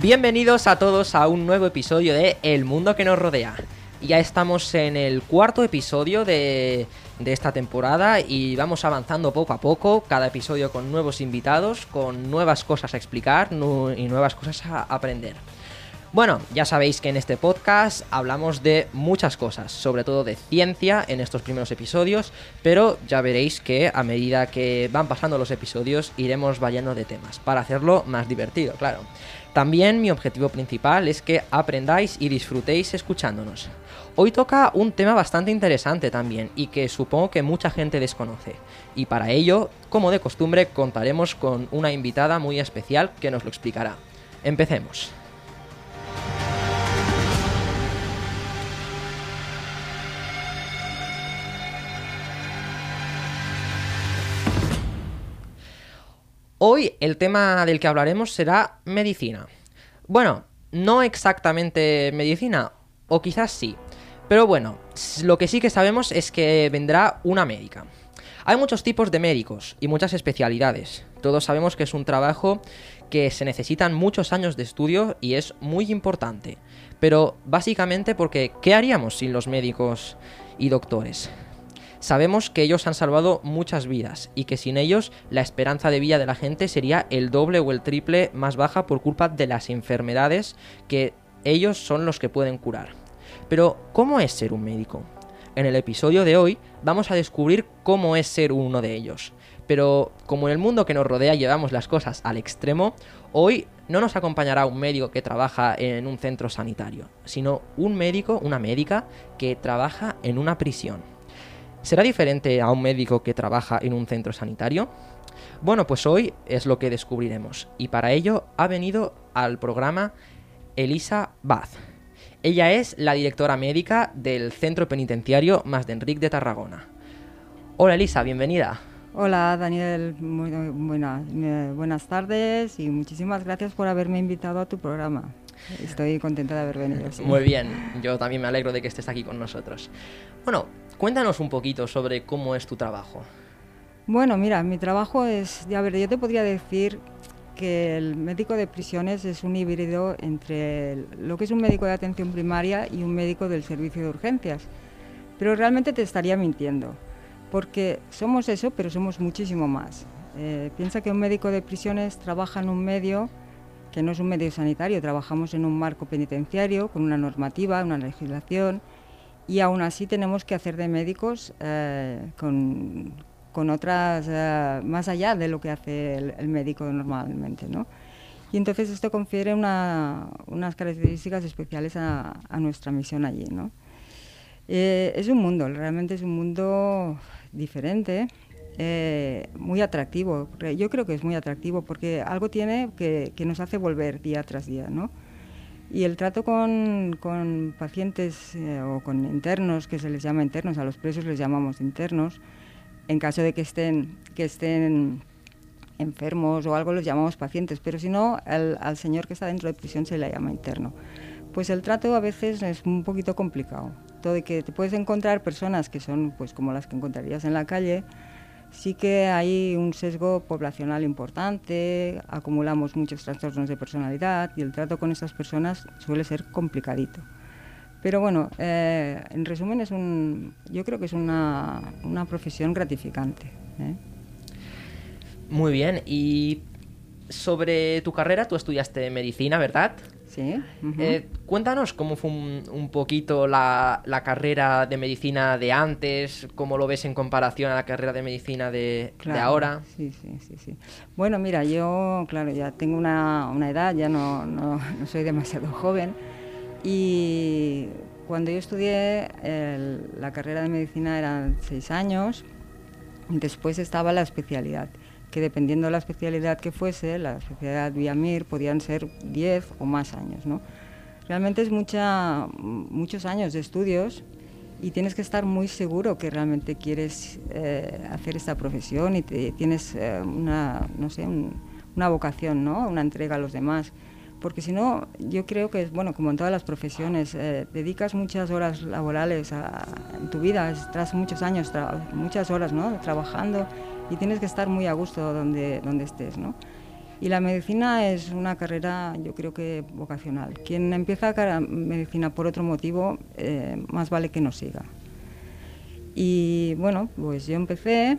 Bienvenidos a todos a un nuevo episodio de El mundo que nos rodea. Ya estamos en el cuarto episodio de, de esta temporada y vamos avanzando poco a poco, cada episodio con nuevos invitados, con nuevas cosas a explicar y nuevas cosas a aprender. Bueno, ya sabéis que en este podcast hablamos de muchas cosas, sobre todo de ciencia en estos primeros episodios, pero ya veréis que a medida que van pasando los episodios iremos variando de temas, para hacerlo más divertido, claro. También mi objetivo principal es que aprendáis y disfrutéis escuchándonos. Hoy toca un tema bastante interesante también y que supongo que mucha gente desconoce. Y para ello, como de costumbre, contaremos con una invitada muy especial que nos lo explicará. Empecemos. Hoy el tema del que hablaremos será medicina. Bueno, no exactamente medicina, o quizás sí. Pero bueno, lo que sí que sabemos es que vendrá una médica. Hay muchos tipos de médicos y muchas especialidades. Todos sabemos que es un trabajo que se necesitan muchos años de estudio y es muy importante. Pero básicamente porque ¿qué haríamos sin los médicos y doctores? Sabemos que ellos han salvado muchas vidas y que sin ellos la esperanza de vida de la gente sería el doble o el triple más baja por culpa de las enfermedades que ellos son los que pueden curar. Pero, ¿cómo es ser un médico? En el episodio de hoy vamos a descubrir cómo es ser uno de ellos. Pero como en el mundo que nos rodea llevamos las cosas al extremo, hoy no nos acompañará un médico que trabaja en un centro sanitario, sino un médico, una médica, que trabaja en una prisión. ¿Será diferente a un médico que trabaja en un centro sanitario? Bueno, pues hoy es lo que descubriremos. Y para ello ha venido al programa Elisa Bath. Ella es la directora médica del Centro Penitenciario Más de Enric de Tarragona. Hola Elisa, bienvenida. Hola Daniel, muy, buena- eh, buenas tardes y muchísimas gracias por haberme invitado a tu programa. Estoy contenta de haber venido. sí. Muy bien, yo también me alegro de que estés aquí con nosotros. Bueno, cuéntanos un poquito sobre cómo es tu trabajo. Bueno, mira, mi trabajo es, a ver, yo te podría decir que el médico de prisiones es un híbrido entre lo que es un médico de atención primaria y un médico del servicio de urgencias. Pero realmente te estaría mintiendo, porque somos eso, pero somos muchísimo más. Eh, piensa que un médico de prisiones trabaja en un medio que no es un medio sanitario, trabajamos en un marco penitenciario, con una normativa, una legislación, y aún así tenemos que hacer de médicos eh, con, con otras, eh, más allá de lo que hace el, el médico normalmente, ¿no? Y entonces esto confiere una- unas características especiales a, a nuestra misión allí, ¿no? Eh, es un mundo, realmente es un mundo diferente, eh, muy atractivo. Yo creo que es muy atractivo porque algo tiene que, que nos hace volver día tras día, ¿no? Y el trato con, con pacientes eh, o con internos, que se les llama internos, a los presos les llamamos internos, en caso de que estén, que estén enfermos o algo los llamamos pacientes, pero si no, al, señor que está dentro de prisión se le llama interno. Pues el trato a veces es un poquito complicado. De que te puedes encontrar personas que son pues como las que encontrarías en la calle, sí que hay un sesgo poblacional importante, acumulamos muchos trastornos de personalidad y el trato con estas personas suele ser complicadito. Pero bueno, eh, en resumen, es un, yo creo que es una, una profesión gratificante. ¿eh? Muy bien, y sobre tu carrera, tú estudiaste medicina, ¿verdad? Sí. Eh, cuéntanos cómo fue un, un poquito la, la carrera de medicina de antes, cómo lo ves en comparación a la carrera de medicina de, de Claro, ahora. Sí, sí, sí, sí. Bueno, mira, yo, claro, ya tengo una, una edad, ya no, no, no soy demasiado joven. Y cuando yo estudié el- la carrera de medicina eran seis años, después estaba la especialidad, que dependiendo de la especialidad que fuese, la especialidad Viamir, podían ser 10 o más años. ¿no? Realmente es mucha, muchos años de estudios y tienes que estar muy seguro que realmente quieres eh, hacer esta profesión y tienes eh, una, no sé, una vocación, ¿no? una entrega a los demás. Porque si no, yo creo que, bueno, como en todas las profesiones, eh, dedicas muchas horas laborales a, en tu vida, estás muchos años, muchas horas ¿no? trabajando y tienes que estar muy a gusto donde, donde estés. ¿no? Y la medicina es una carrera, yo creo que vocacional. Quien empieza a medicina por otro motivo, eh, más vale que no siga. Y bueno, pues yo empecé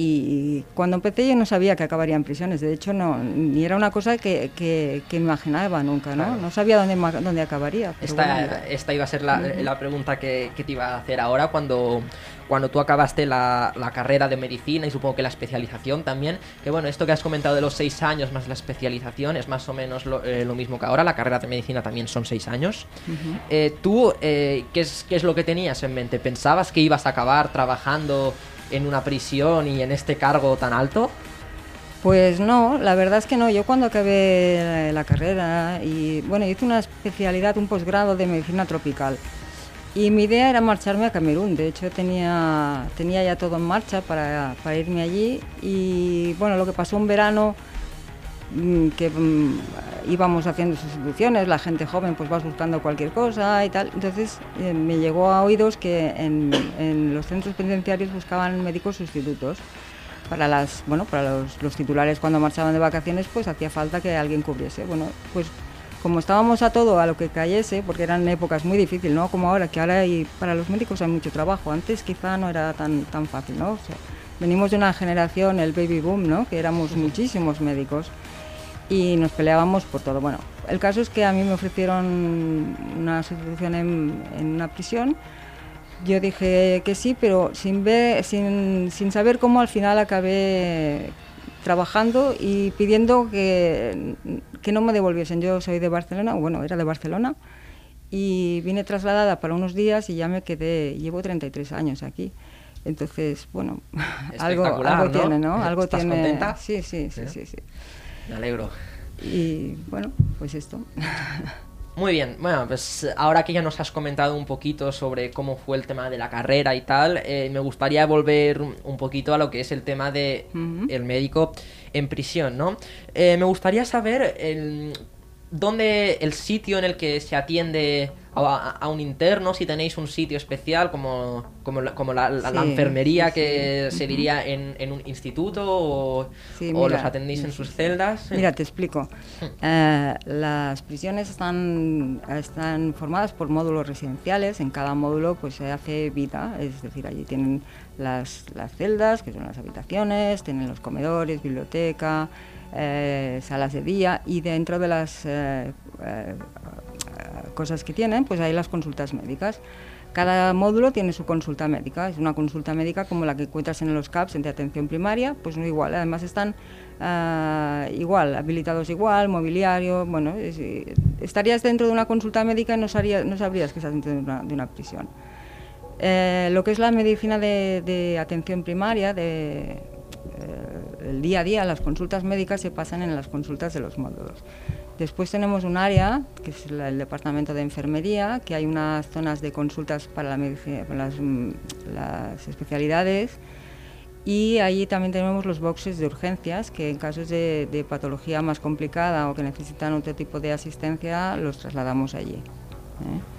y cuando empecé yo no sabía que acabaría en prisiones, de hecho no, ni era una cosa que, que, imaginaba nunca, ¿no? No sabía dónde, dónde acabaría. Esta, esta, iba a ser la, la pregunta que, que, te iba a hacer ahora cuando, cuando tú acabaste la, la, carrera de medicina y supongo que la especialización también, que bueno, esto que has comentado de los seis años más la especialización es más o menos lo, eh, lo mismo que ahora, la carrera de medicina también son seis años. eh, ¿Tú eh, ¿qué, es, qué es lo que tenías en mente? ¿Pensabas que ibas a acabar trabajando en una prisión y en este cargo tan alto? Pues no, la verdad es que no. Yo cuando acabé la, carrera y bueno, hice una especialidad, un posgrado de medicina tropical. Y mi idea era marcharme a Camerún. De hecho, tenía, tenía ya todo en marcha para, para irme allí. Y bueno, lo que pasó un verano que mm, íbamos haciendo sustituciones, la gente joven pues va buscando cualquier cosa y tal. Entonces eh, me llegó a oídos que en, los centros penitenciarios buscaban médicos sustitutos. Para, las, bueno, para los, titulares cuando marchaban de vacaciones pues hacía falta que alguien cubriese. Bueno, pues como estábamos a todo, a lo que cayese, porque eran épocas muy difíciles, ¿no? Como ahora, que ahora hay, para los médicos hay mucho trabajo. Antes quizá no era tan, tan fácil, ¿no? venimos de una generación, el baby boom, ¿no? Que éramos muchísimos médicos y nos peleábamos por todo. Bueno, el caso es que a mí me ofrecieron una sustitución en, una prisión. Yo dije que sí, pero sin, ver, sin, sin saber cómo al final acabé trabajando y pidiendo que, que no me devolviesen. Yo soy de Barcelona, bueno, era de Barcelona, y vine trasladada para unos días y ya me quedé, llevo 33 años aquí. Entonces, bueno, algo, algo tiene, ¿no? Algo ¿Estás tiene. contenta? Sí, sí, sí, sí, sí. Me alegro. Y bueno, pues esto. Muy bien, bueno, pues ahora que ya nos has comentado un poquito sobre cómo fue el tema de la carrera y tal, eh, me gustaría volver un poquito a lo que es el tema de el médico en prisión, ¿no? Eh, me gustaría saber el, dónde el sitio en el que se atiende a, un interno, si tenéis un sitio especial como, como, la, como la, enfermería que se diría en, en, un instituto o, o los atendéis en sus celdas. Mira, te explico. Eh, las prisiones están, están formadas por módulos residenciales. En cada módulo pues se hace vida, es decir, allí tienen las, las celdas, que son las habitaciones, tienen los comedores, biblioteca, eh, salas de día y dentro de las eh, eh, cosas que tienen, pues hay las consultas médicas. Cada módulo tiene su consulta médica, es una consulta médica como la que encuentras en los CAPS de atención primaria, pues no igual, además están igual, habilitados igual, mobiliario, bueno, estarías dentro de una consulta médica y no, sabrías que estás dentro de una, de una prisión. lo que es la medicina de, de atención primaria, de, eh, el día a día, las consultas médicas se pasan en las consultas de los módulos. Después tenemos un área, que es el departamento de enfermería, que hay unas zonas de consultas para, las, mm, las, especialidades. Y allí también tenemos los boxes de urgencias, que en casos de, de, patología más complicada o que necesitan otro tipo de asistencia, los trasladamos allí. ¿eh?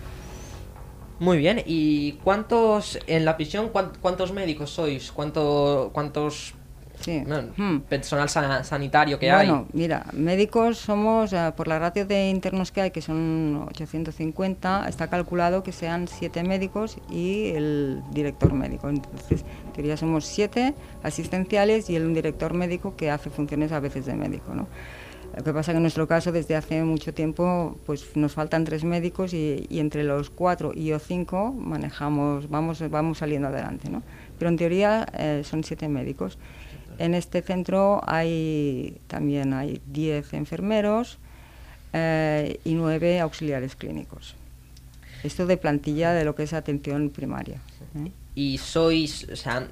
Muy bien, ¿y cuántos en la prisión, cuántos médicos sois? ¿Cuánto, ¿Cuántos Sí. Hmm. Personal sanitario que hay. Bueno, mira, médicos somos, uh, por la ratio de internos que hay, que son 850, está calculado que sean siete médicos y el director médico. Entonces, en teoría somos siete asistenciales y el un director médico que hace funciones a veces de médico, ¿no? Lo que pasa que en nuestro caso, desde hace mucho tiempo, pues nos faltan tres médicos y, y entre los cuatro y o cinco manejamos, vamos, vamos saliendo adelante, ¿no? Pero en teoría eh, son siete médicos. En este centro hay también hay 10 enfermeros eh, y 9 auxiliares clínicos. Esto de plantilla de lo que es atención primaria. ¿eh? y sois, o sea,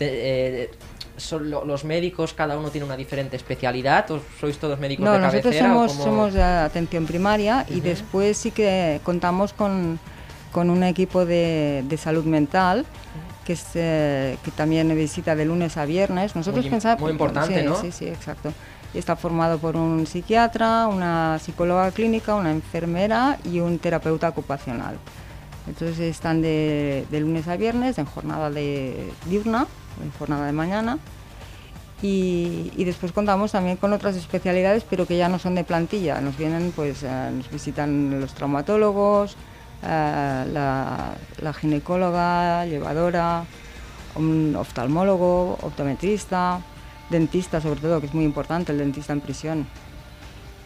eh, son los médicos, cada uno tiene una diferente especialidad, o sois todos médicos de cabecera? Nosotros somos, somos de atención primaria y después sí que contamos con, con un equipo de, de salud mental que, es, eh, que también visita de lunes a viernes. Nosotros muy, pensamos, muy importante, sí, ¿no? Sí, sí, exacto. Está formado por un psiquiatra, una psicóloga clínica, una enfermera y un terapeuta ocupacional. Entonces están de, de lunes a viernes en jornada de diurna, en jornada de mañana. Y, y, después contamos también con otras especialidades, pero que ya no son de plantilla. Nos vienen, pues, eh, nos visitan los traumatólogos, la, la, ginecóloga, llevadora, un oftalmólogo, optometrista, dentista sobre todo, que es muy importante, el dentista en prisión.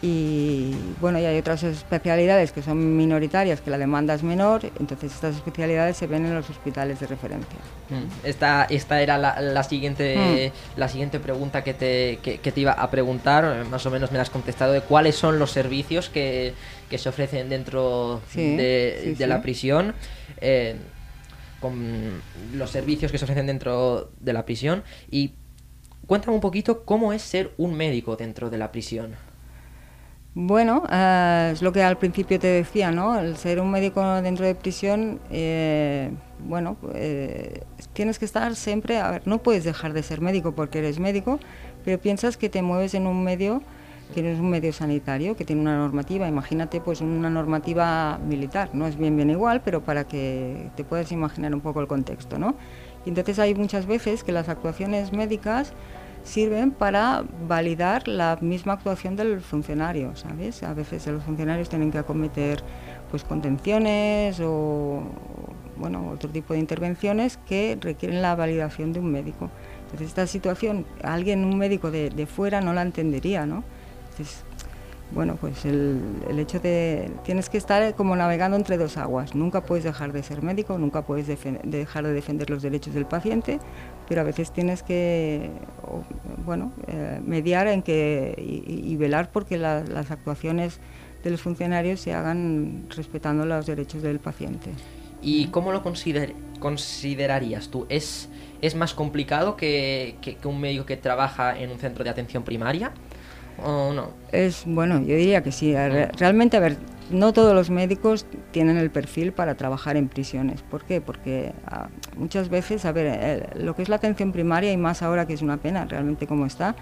Y bueno, y hay otras especialidades que son minoritarias, que la demanda es menor, entonces estas especialidades se ven en los hospitales de referencia. Mm. Esta, esta era la, la siguiente, mm. la siguiente pregunta que te, que, que te iba a preguntar, más o menos me la has contestado, de cuáles son los servicios que, que se ofrecen dentro sí, de, sí, de sí. la prisión. Eh, con los servicios que se ofrecen dentro de la prisión y cuéntame un poquito cómo es ser un médico dentro de la prisión. Bueno, eh, es lo que al principio te decía, ¿no? El ser un médico dentro de prisión, eh, bueno, eh, tienes que estar siempre, a ver, no puedes dejar de ser médico porque eres médico, pero piensas que te mueves en un medio que no es un medio sanitario, que tiene una normativa, imagínate pues una normativa militar, no es bien bien igual, pero para que te puedas imaginar un poco el contexto, ¿no? Y entonces hay muchas veces que las actuaciones médicas sirven para validar la misma actuación del funcionario, ¿sabes? A veces los funcionarios tienen que acometer pues contenciones o bueno, otro tipo de intervenciones que requieren la validación de un médico. Entonces esta situación, alguien, un médico de, de fuera no la entendería, ¿no? Bueno, pues el, hecho de tienes que estar como navegando entre dos aguas. Nunca puedes dejar de ser médico, nunca puedes dejar de defender los derechos del paciente, pero a veces tienes que, bueno, eh, mediar en que y, velar porque la, las actuaciones de los funcionarios se hagan respetando los derechos del paciente. ¿Y cómo lo consider considerarías tú? ¿Es, es más complicado que, que un médico que trabaja en un centro de atención primaria? ¿O no? Es bueno, yo diría que sí. Realmente, a ver, no todos los médicos tienen el perfil para trabajar en prisiones. ¿Por qué? Porque ah, muchas veces, a ver, eh, lo que es la atención primaria y más ahora que es una pena realmente como está,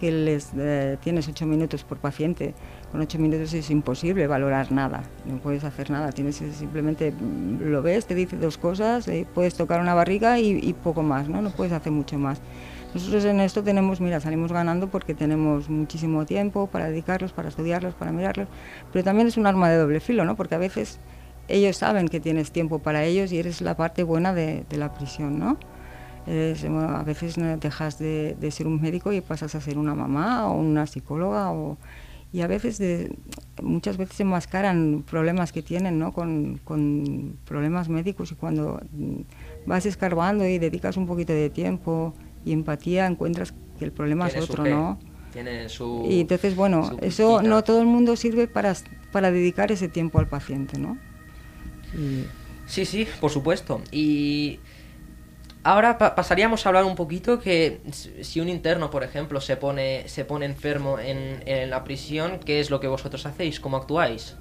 que les eh, tienes ocho minutos por paciente. Con ocho minutos es imposible valorar nada, no puedes hacer nada. Tienes simplemente lo ves, te dice dos cosas, eh, puedes tocar una barriga y, y poco más, ¿no? No puedes hacer mucho más. Nosotros en esto tenemos, mira, salimos ganando porque tenemos muchísimo tiempo para dedicarlos, para estudiarlos, para mirarlos, pero también es un arma de doble filo, ¿no? Porque a veces ellos saben que tienes tiempo para ellos y eres la parte buena de, de la prisión, ¿no? Eres, bueno, a veces dejas de, de, ser un médico y pasas a ser una mamá o una psicóloga o, y a veces de, muchas veces se enmascaran problemas que tienen ¿no? con, con problemas médicos y cuando vas escarbando y dedicas un poquito de tiempo y empatía encuentras que el problema es otro, ¿no? Tiene su, y entonces, bueno, eso no todo el mundo sirve para, para dedicar ese tiempo al paciente, ¿no? Y... Sí, sí, por supuesto. Y ahora pa pasaríamos a hablar un poquito que si un interno, por ejemplo, se pone, se pone enfermo en, en la prisión, ¿qué es lo que vosotros hacéis? ¿Cómo actuáis?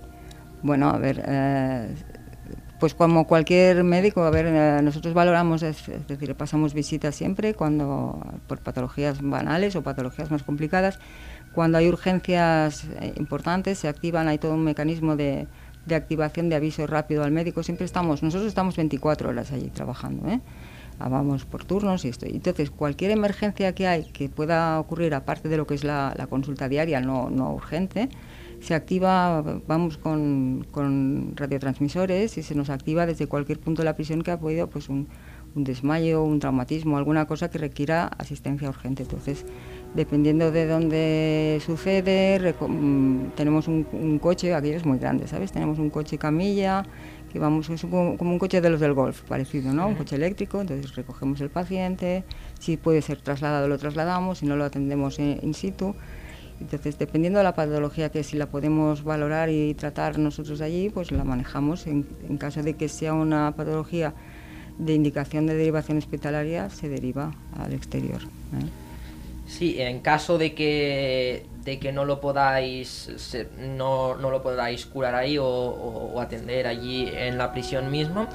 Bueno, a ver, eh, pues como cualquier médico, a ver, eh, nosotros valoramos, es, decir, pasamos visitas siempre cuando por patologías banales o patologías más complicadas. Cuando hay urgencias eh, importantes, se activan, hay todo un mecanismo de, de, activación de aviso rápido al médico. Siempre estamos, nosotros estamos 24 horas allí trabajando, ¿eh? Ah, vamos por turnos y esto. Entonces, cualquier emergencia que hay que pueda ocurrir, aparte de lo que es la, la consulta diaria no, no urgente, se activa, vamos con, con, radiotransmisores y se nos activa desde cualquier punto de la prisión que ha podido pues un, un, desmayo, un traumatismo, alguna cosa que requiera asistencia urgente. Entonces, dependiendo de dónde sucede, tenemos un, un, coche, aquello es muy grande, ¿sabes? Tenemos un coche camilla, que vamos, es como, como un coche de los del golf, parecido, ¿no? Un coche eléctrico, entonces recogemos el paciente, si puede ser trasladado lo trasladamos, si no lo atendemos in, in situ. Entonces, dependiendo de la patología que si la podemos valorar y tratar nosotros allí, pues la manejamos. En, caso de que sea una patología de indicación de derivación hospitalaria se deriva al exterior. ¿eh? Sí, en caso de que, de que no lo podáis no, no, lo podáis curar ahí o, atender allí en la prisión mismo,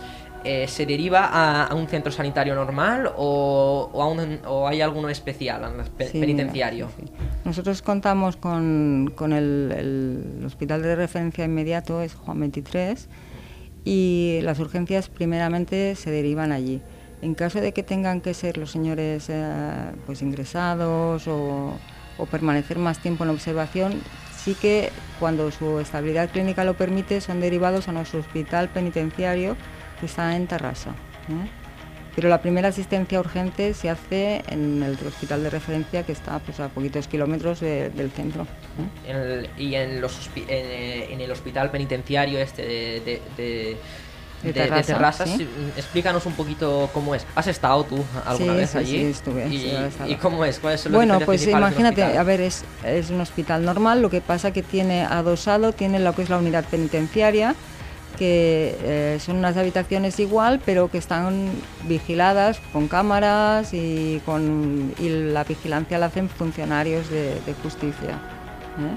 eh, ¿se deriva a, un centro sanitario normal o, o, a un, o hay alguno especial, penitenciario? Nosotros contamos con, con el, el, hospital de referencia inmediato, es Juan 23, y las urgencias primeramente se derivan allí. En caso de que tengan que ser los señores eh, pues ingresados o, permanecer más tiempo en observación, sí que cuando su estabilidad clínica lo permite son derivados a nuestro hospital penitenciario que está en Tarrasa. ¿eh? Pero la primera asistencia urgente se hace en el hospital de referencia que está pues, a poquitos kilómetros del centro. ¿eh? y en, los, en, el hospital penitenciario este de de, terrazas. Explícanos un poquito cómo es. ¿Has estado tú alguna vez allí? Sí, estuve. ¿Y, cómo es? ¿Cuáles son Bueno, pues imagínate, a ver, es, es, un hospital normal, lo que pasa que tiene adosado, tiene lo que es la unidad penitenciaria, que eh, son unas habitaciones igual, pero que están vigiladas con cámaras y, con, y la vigilancia la hacen funcionarios de, justicia. ¿eh?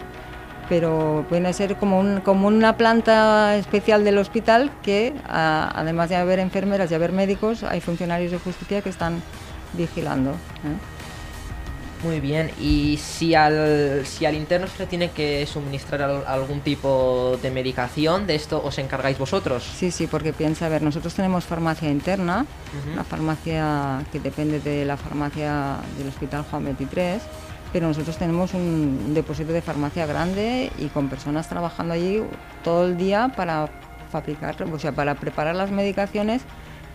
pero puede ser como, un, como una planta especial del hospital que, además de haber enfermeras y haber médicos, hay funcionarios de justicia que están vigilando. ¿eh? Muy bien, y si al, si al interno se le tiene que suministrar algún tipo de medicación, ¿de esto os encargáis vosotros? Sí, sí, porque piensa, a ver, nosotros tenemos farmacia interna, una farmacia que depende de la farmacia del Hospital Juan 23, pero nosotros tenemos un depósito de farmacia grande y con personas trabajando allí todo el día para fabricar, o sea, para preparar las medicaciones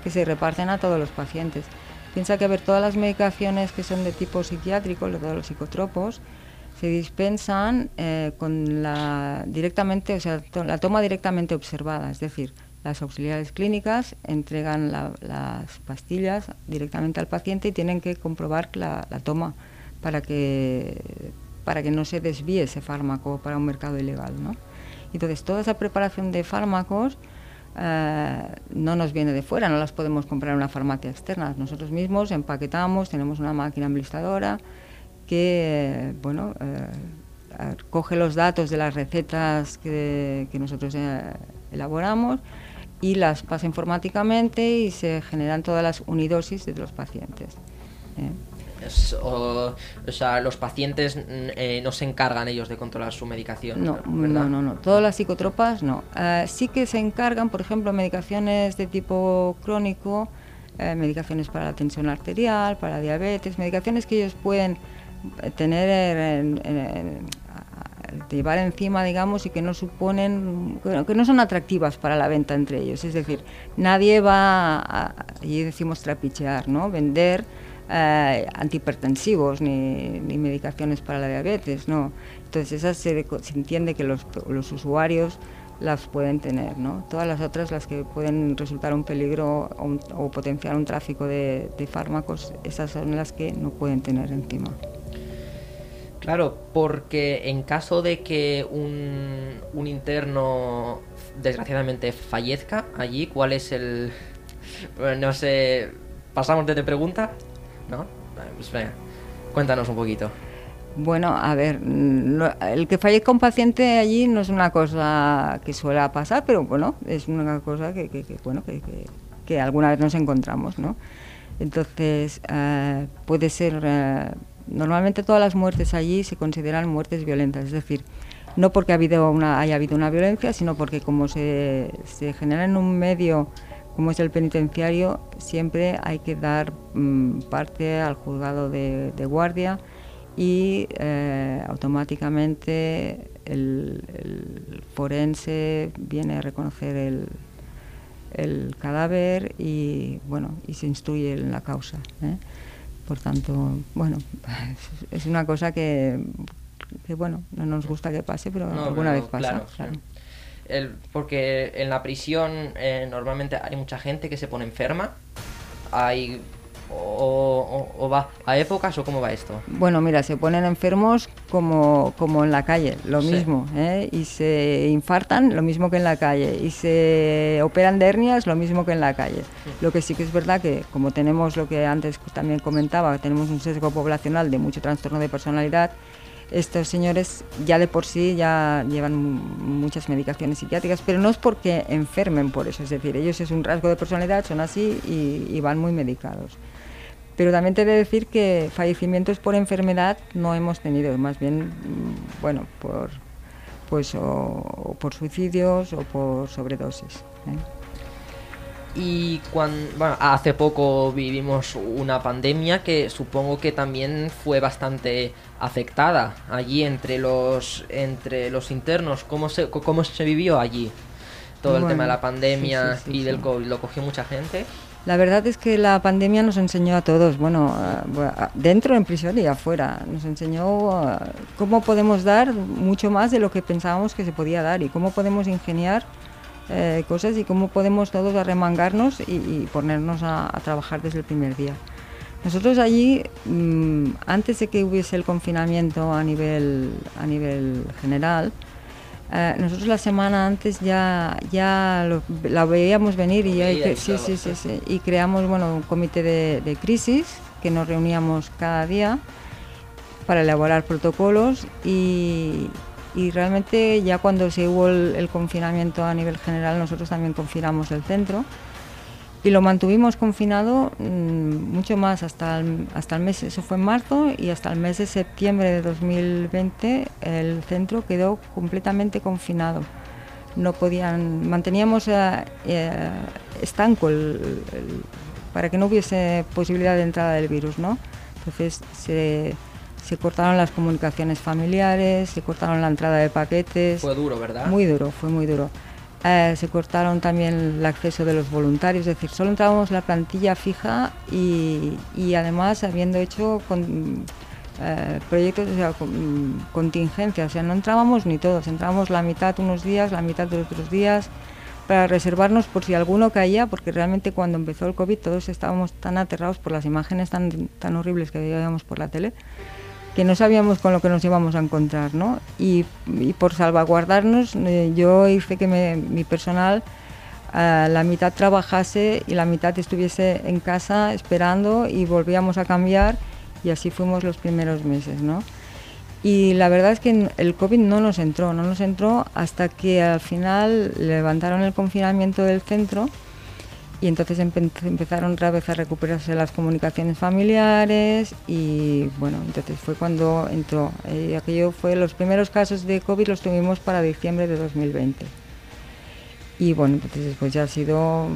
que se reparten a todos los pacientes. Piensa que a ver, todas las medicaciones que son de tipo psiquiátrico, todos los psicotropos, se dispensan eh, con la directamente, o sea, la toma directamente observada, es decir, las auxiliares clínicas entregan las pastillas directamente al paciente y tienen que comprobar la, la toma para que, para que no se desvíe ese fármaco para un mercado ilegal. ¿no? Entonces, toda esa preparación de fármacos eh, no nos viene de fuera, no las podemos comprar en una farmacia externa. Nosotros mismos empaquetamos, tenemos una máquina enlistadora que, bueno, eh, coge los datos de las recetas que, nosotros eh, elaboramos y las pasa informáticamente y se generan todas las unidosis de los pacientes o, sea, los pacientes mm, eh, no se encargan ellos de controlar su medicación. No, no, no, no. Todas las psicotropas no. Eh, sí que se encargan, por ejemplo, medicaciones de tipo crónico, eh, medicaciones para la tensión arterial, para diabetes, medicaciones que ellos pueden tener llevar encima, digamos, y que no suponen, que no son atractivas para la venta entre ellos. Es decir, nadie va, a, y decimos trapichear, ¿no? Vender eh, antihipertensivos ni, medicaciones para la diabetes, no. Entonces esas se, entiende que los, usuarios las pueden tener, ¿no? Todas las otras, las que pueden resultar un peligro o, potenciar un tráfico de, fármacos, esas son las que no pueden tener encima. Claro, porque en caso de que un, un interno desgraciadamente fallezca allí, ¿cuál es el... No sé, ¿pasamos de pregunta? ¿No? Pues venga, cuéntanos un poquito. Bueno, a ver, el que fallezca un paciente allí no es una cosa que suele pasar, pero bueno, es una cosa que, bueno, que, alguna vez nos encontramos, ¿no? Entonces, eh, puede ser, eh, normalmente todas las muertes allí se consideran muertes violentas, es decir, no porque ha habido una, haya habido una violencia, sino porque como se, se genera en un medio como es el penitenciario, siempre hay que dar mm, parte al juzgado de, guardia y eh, automáticamente el, forense viene a reconocer el, cadáver y bueno y se instruye en la causa. ¿eh? Por tanto, bueno, es una cosa que, bueno no nos gusta que pase, pero alguna vez pasa. Claro, porque en la prisión eh, normalmente hay mucha gente que se pone enferma. Hay o, va a épocas o cómo va esto? Bueno, mira, se ponen enfermos como, como en la calle, lo mismo, ¿eh? y se infartan lo mismo que en la calle, y se operan de hernias lo mismo que en la calle. Lo que sí que es verdad que como tenemos lo que antes también comentaba, tenemos un sesgo poblacional de mucho trastorno de personalidad, estos señores ya de por sí ya llevan muchas medicaciones psiquiátricas, pero no es porque enfermen por eso, es decir, ellos es un rasgo de personalidad, son así y van muy medicados. Pero también te he de decir que fallecimientos por enfermedad no hemos tenido, más bien, mm, bueno, por, pues, o, por suicidios o por sobredosis. ¿eh? Y cuando, bueno, hace poco vivimos una pandemia que supongo que también fue bastante afectada allí entre los entre los internos. ¿Cómo se, cómo se vivió allí? Todo el tema de la pandemia y del COVID. ¿Lo cogió mucha gente? La verdad es que la pandemia nos enseñó a todos, bueno, dentro en prisión y afuera, nos enseñó cómo podemos dar mucho más de lo que pensábamos que se podía dar y cómo podemos ingeniar eh, cosas y cómo podemos todos arremangarnos y, ponernos a, trabajar desde el primer día. Nosotros allí, mm, antes de que hubiese el confinamiento a nivel, a nivel general, eh, nosotros la semana antes ya, ya la veíamos venir y, sí, sí, sí, sí, y creamos bueno, un comité de, crisis que nos reuníamos cada día para elaborar protocolos y, y realmente ya cuando se hubo el, confinamiento a nivel general nosotros también confinamos el centro y lo mantuvimos confinado mm, mucho más hasta el, hasta el mes, eso fue en marzo, y hasta el mes de septiembre de 2020 el centro quedó completamente confinado. No podían, manteníamos eh, eh, estanco para que no hubiese posibilidad de entrada del virus, ¿no? Entonces se, se cortaron las comunicaciones familiares, se cortaron la entrada de paquetes. Fue duro, ¿verdad? Muy duro, fue muy duro. Eh, se cortaron también el acceso de los voluntarios, es decir, solo entrábamos la plantilla fija y, además habiendo hecho con, eh, proyectos, o sea, con, contingencia, o sea, no entrábamos ni todos, entrábamos la mitad unos días, la mitad de otros días, para reservarnos por si alguno caía, porque realmente cuando empezó el COVID todos estábamos tan aterrados por las imágenes tan, tan horribles que veíamos por la tele que no sabíamos con lo que nos íbamos a encontrar, ¿no? Y, por salvaguardarnos, eh, yo hice que mi personal a la mitad trabajase y la mitad estuviese en casa esperando y volvíamos a cambiar y así fuimos los primeros meses, ¿no? Y la verdad es que el COVID no nos entró, no nos entró hasta que al final levantaron el confinamiento del centro y entonces empezaron otra vez a recuperarse las comunicaciones familiares y bueno, entonces fue cuando entró. Eh, aquello fue los primeros casos de COVID los tuvimos para diciembre de 2020. Y bueno, entonces después ya ha sido,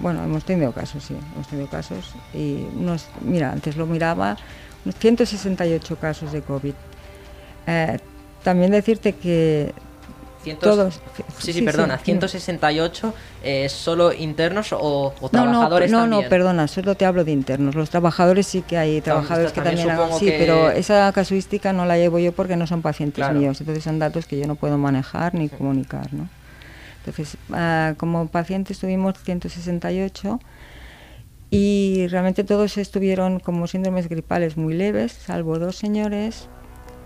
bueno, hemos tenido casos, sí, hemos tenido casos. Y unos, mira, antes lo miraba, unos 168 casos de COVID. Eh, también decirte que todos. Sí, sí, perdona, 168 eh, solo internos o, trabajadores no, no, No, no, perdona, solo te hablo de internos. Los trabajadores sí que hay trabajadores que también hagan, sí, pero esa casuística no la llevo yo porque no son pacientes míos, entonces son datos que yo no puedo manejar ni comunicar, ¿no? Entonces, ah, como pacientes tuvimos 168 y realmente todos estuvieron como síndromes gripales muy leves, salvo dos señores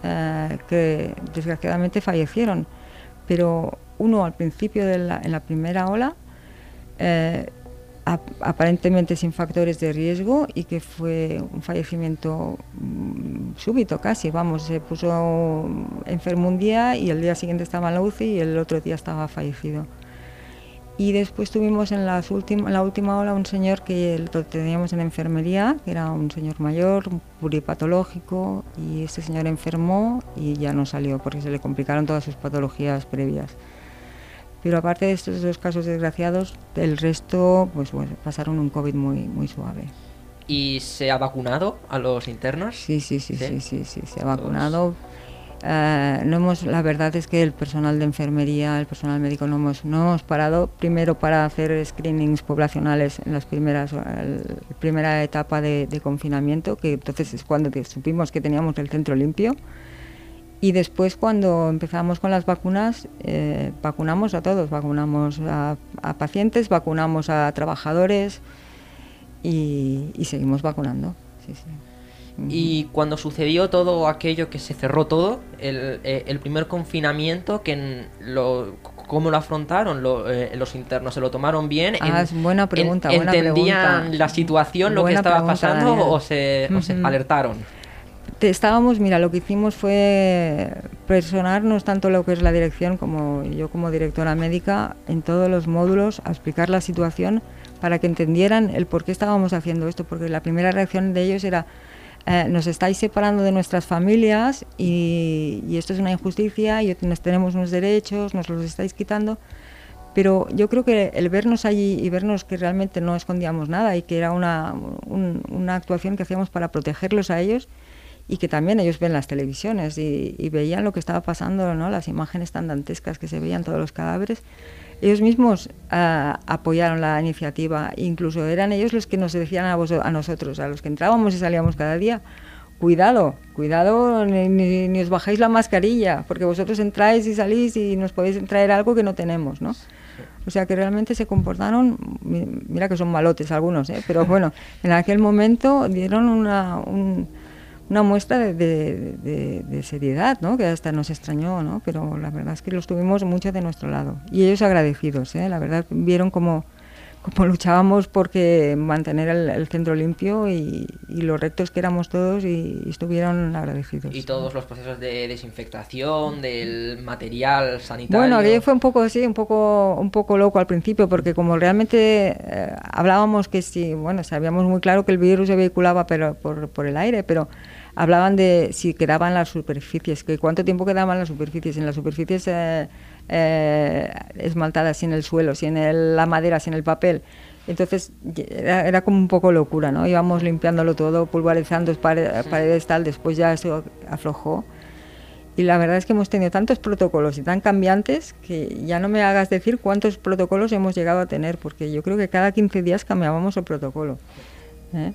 ah, que desgraciadamente fallecieron pero uno al principio de la, en la primera ola, eh, aparentemente sin factores de riesgo y que fue un fallecimiento mm, súbito casi, vamos, se puso enfermo un día y el día siguiente estaba en la UCI y el otro día estaba fallecido. Y después tuvimos en, las la última ola un señor que lo teníamos en enfermería, que era un señor mayor, pluripatológico, y este señor enfermó y ya no salió porque se le complicaron todas sus patologías previas. Pero aparte de estos dos casos desgraciados, el resto pues pasaron un COVID muy, muy suave. ¿Y se ha vacunado a los internos? Sí, sí, sí, sí, sí, sí, se ha vacunado. Eh, no hemos, la verdad es que el personal de enfermería, el personal médico no hemos, no hemos parado primero para hacer screenings poblacionales en las primeras primera etapa de, confinamiento, que entonces es cuando supimos que teníamos el centro limpio. Y después cuando empezamos con las vacunas, eh, vacunamos a todos, vacunamos a, pacientes, vacunamos a trabajadores y, seguimos vacunando. Y cuando sucedió todo aquello que se cerró todo, el, eh, el primer confinamiento, que en lo, ¿cómo lo afrontaron lo- eh, los internos? ¿Se lo tomaron bien? Ah, es buena pregunta, buena ¿Entendían pregunta. la situación, lo que Buena estaba pregunta, pasando Daniel. o se, o se Ujú. alertaron? Te- Estábamos, mira, lo que hicimos fue personarnos tanto lo que es la dirección como yo como directora médica en todos los módulos a explicar la situación para que entendieran el por qué estábamos haciendo esto, porque la primera reacción de ellos era eh, nos estáis separando de nuestras familias y, esto es una injusticia y nos tenemos unos derechos, nos los estáis quitando. Pero yo creo que el vernos allí y vernos que realmente no escondíamos nada y que era una, un- una actuación que hacíamos para protegerlos a ellos y que también ellos ven las televisiones y, y veían lo que estaba pasando, ¿no? las imágenes tan dantescas que se veían todos los cadáveres. Ellos mismos ah, apoyaron la iniciativa, incluso eran ellos los que nos decían a, vos- a nosotros, a los que entrábamos y salíamos cada día, cuidado, cuidado, ni, ni- ni os bajáis la mascarilla, porque vosotros entráis y salís y nos podéis traer algo que no tenemos, ¿no? O sea que realmente se comportaron, mi- mira que son malotes algunos, ¿eh? pero bueno, en aquel momento dieron una, un- una muestra de, de- seriedad, ¿no? que hasta nos extrañó, ¿no? pero la verdad es que los tuvimos mucho de nuestro lado. Y ellos agradecidos, ¿eh? la verdad vieron como, como luchábamos porque mantener el, el centro limpio y, y lo rectos que éramos todos y, y estuvieron agradecidos. Y todos los procesos de desinfectación, del material sanitario. Bueno, aquello fue un poco así, un poco, un poco loco al principio, porque como realmente eh, hablábamos que sí, bueno, sabíamos muy claro que el virus se vehiculaba pero, por, por el aire, pero hablaban de si quedaban las superficies, que cuánto tiempo quedaban las superficies, en las superficies eh, eh, esmaltadas, si en el suelo, si en el- la madera, si en el papel. Entonces era, era como un poco locura, ¿no? Íbamos limpiándolo todo, pulverizando pare- paredes, tal, después ya eso aflojó. Y la verdad es que hemos tenido tantos protocolos y tan cambiantes que ya no me hagas decir cuántos protocolos hemos llegado a tener, porque yo creo que cada 15 días cambiábamos el protocolo. ¿eh?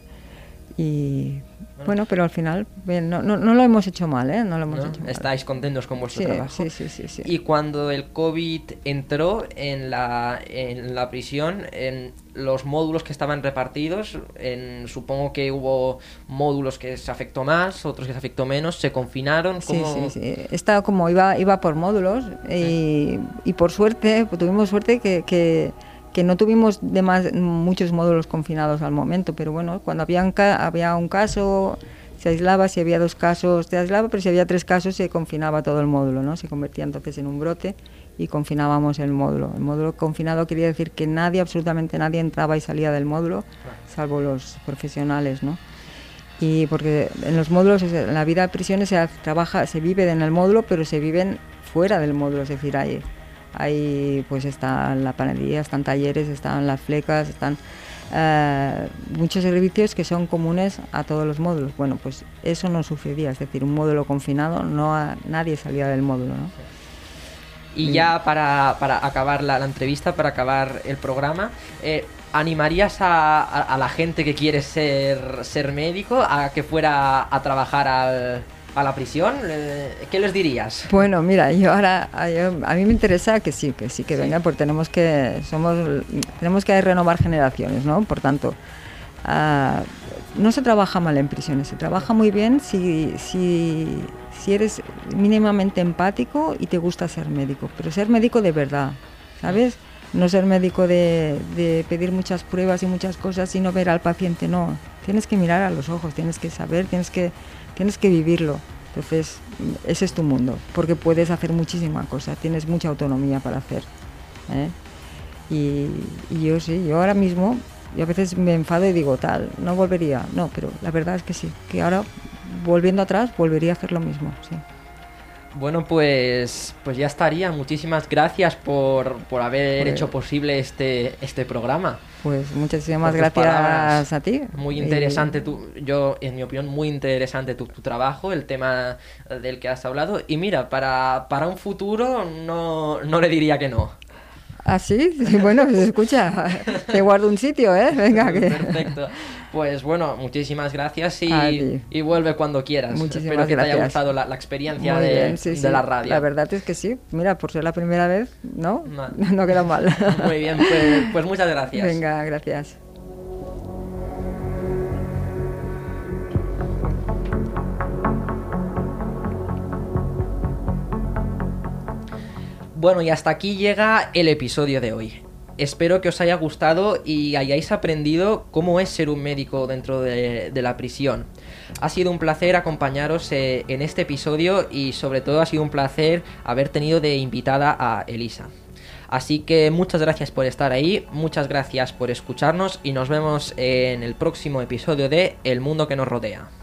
Y bueno, pero al final bien, no, no, no lo hemos hecho mal, ¿eh? No lo hemos ¿no? hecho mal. Estáis contentos con vuestro Sí, trabajo. sí, sí, sí, sí. Y cuando el COVID entró en la, en la prisión, en los módulos que estaban repartidos, en, supongo que hubo módulos que se afectó más, otros que se afectó menos, se confinaron. Sí, ¿cómo- sí, sí. Esta como iba, iba por módulos y, y por suerte, pues tuvimos suerte que, que, que no tuvimos demás, muchos módulos confinados al momento, pero bueno, cuando había un, había un caso se aislaba, si había dos casos se aislaba, pero si había tres casos se confinaba todo el módulo, ¿no? Se convertía entonces en un brote y confinábamos el módulo. El módulo confinado quería decir que nadie, absolutamente nadie entraba y salía del módulo, salvo los profesionales, ¿no? y porque en los módulos, en la vida de prisiones se trabaja, se vive en el módulo, pero se viven fuera del módulo, es decir, hay, hay pues está la panadería, están talleres, están las flecas, están eh, muchos servicios que son comunes a todos los módulos. Bueno, pues eso no sucedía, es decir, un módulo confinado, no a- nadie salía del módulo, ¿no? Y ya para, para acabar la, entrevista, para acabar el programa, eh, ¿animarías a, a- a la gente que quiere ser, ser médico a que fuera a trabajar al- a la prisión? Eh, ¿Qué les dirías? Bueno, mira, yo ahora a, yo- a mí me interesa que sí, que sí que venga, porque tenemos que somos tenemos que renovar generaciones, ¿no? Por tanto, ah, no se trabaja mal en prisiones, se trabaja muy bien si, si, si eres mínimamente empático y te gusta ser médico, pero ser médico de verdad, ¿sabes? No ser médico de, de pedir muchas pruebas y muchas cosas y no ver al paciente, no. Tienes que mirar a los ojos, tienes que saber, tienes que, tienes que vivirlo. Entonces, ese es tu mundo, porque puedes hacer muchísima cosa, tienes mucha autonomía para hacer. ¿eh? Y, y yo sí, yo ahora mismo, yo a veces me enfado y digo, tal, no volvería. No, pero la verdad es que sí, que ahora, volviendo atrás, volvería a hacer lo mismo, sí. Bueno, pues, pues ya estaría. Muchísimas gracias por, por haber Pues- hecho posible este, este programa. Pues muchísimas gracias a ti. Muy Y- interesante, tu, yo, en mi opinión, muy interesante tu, tu trabajo, el tema del que has hablado. Y mira, para, para un futuro no, no le diría que no. ¿Ah, sí? Sí, bueno, pues escucha, te guardo un sitio, ¿eh? Venga, que... Perfecto. Pues bueno, muchísimas gracias y, vuelve cuando quieras. Muchísimas Espero que te haya gustado la, experiencia de, la radio. La verdad es que sí. Mira, por ser la primera vez, ¿no? No, queda mal. Muy bien, pues, pues muchas gracias. Venga, gracias. Bueno, y hasta aquí llega el episodio de hoy. Espero que os haya gustado y hayáis aprendido cómo es ser un médico dentro de, la prisión. Ha sido un placer acompañaros eh, en este episodio y sobre todo ha sido un placer haber tenido de invitada a Elisa. Así que muchas gracias por estar ahí, muchas gracias por escucharnos y nos vemos en el próximo episodio de El mundo que nos rodea.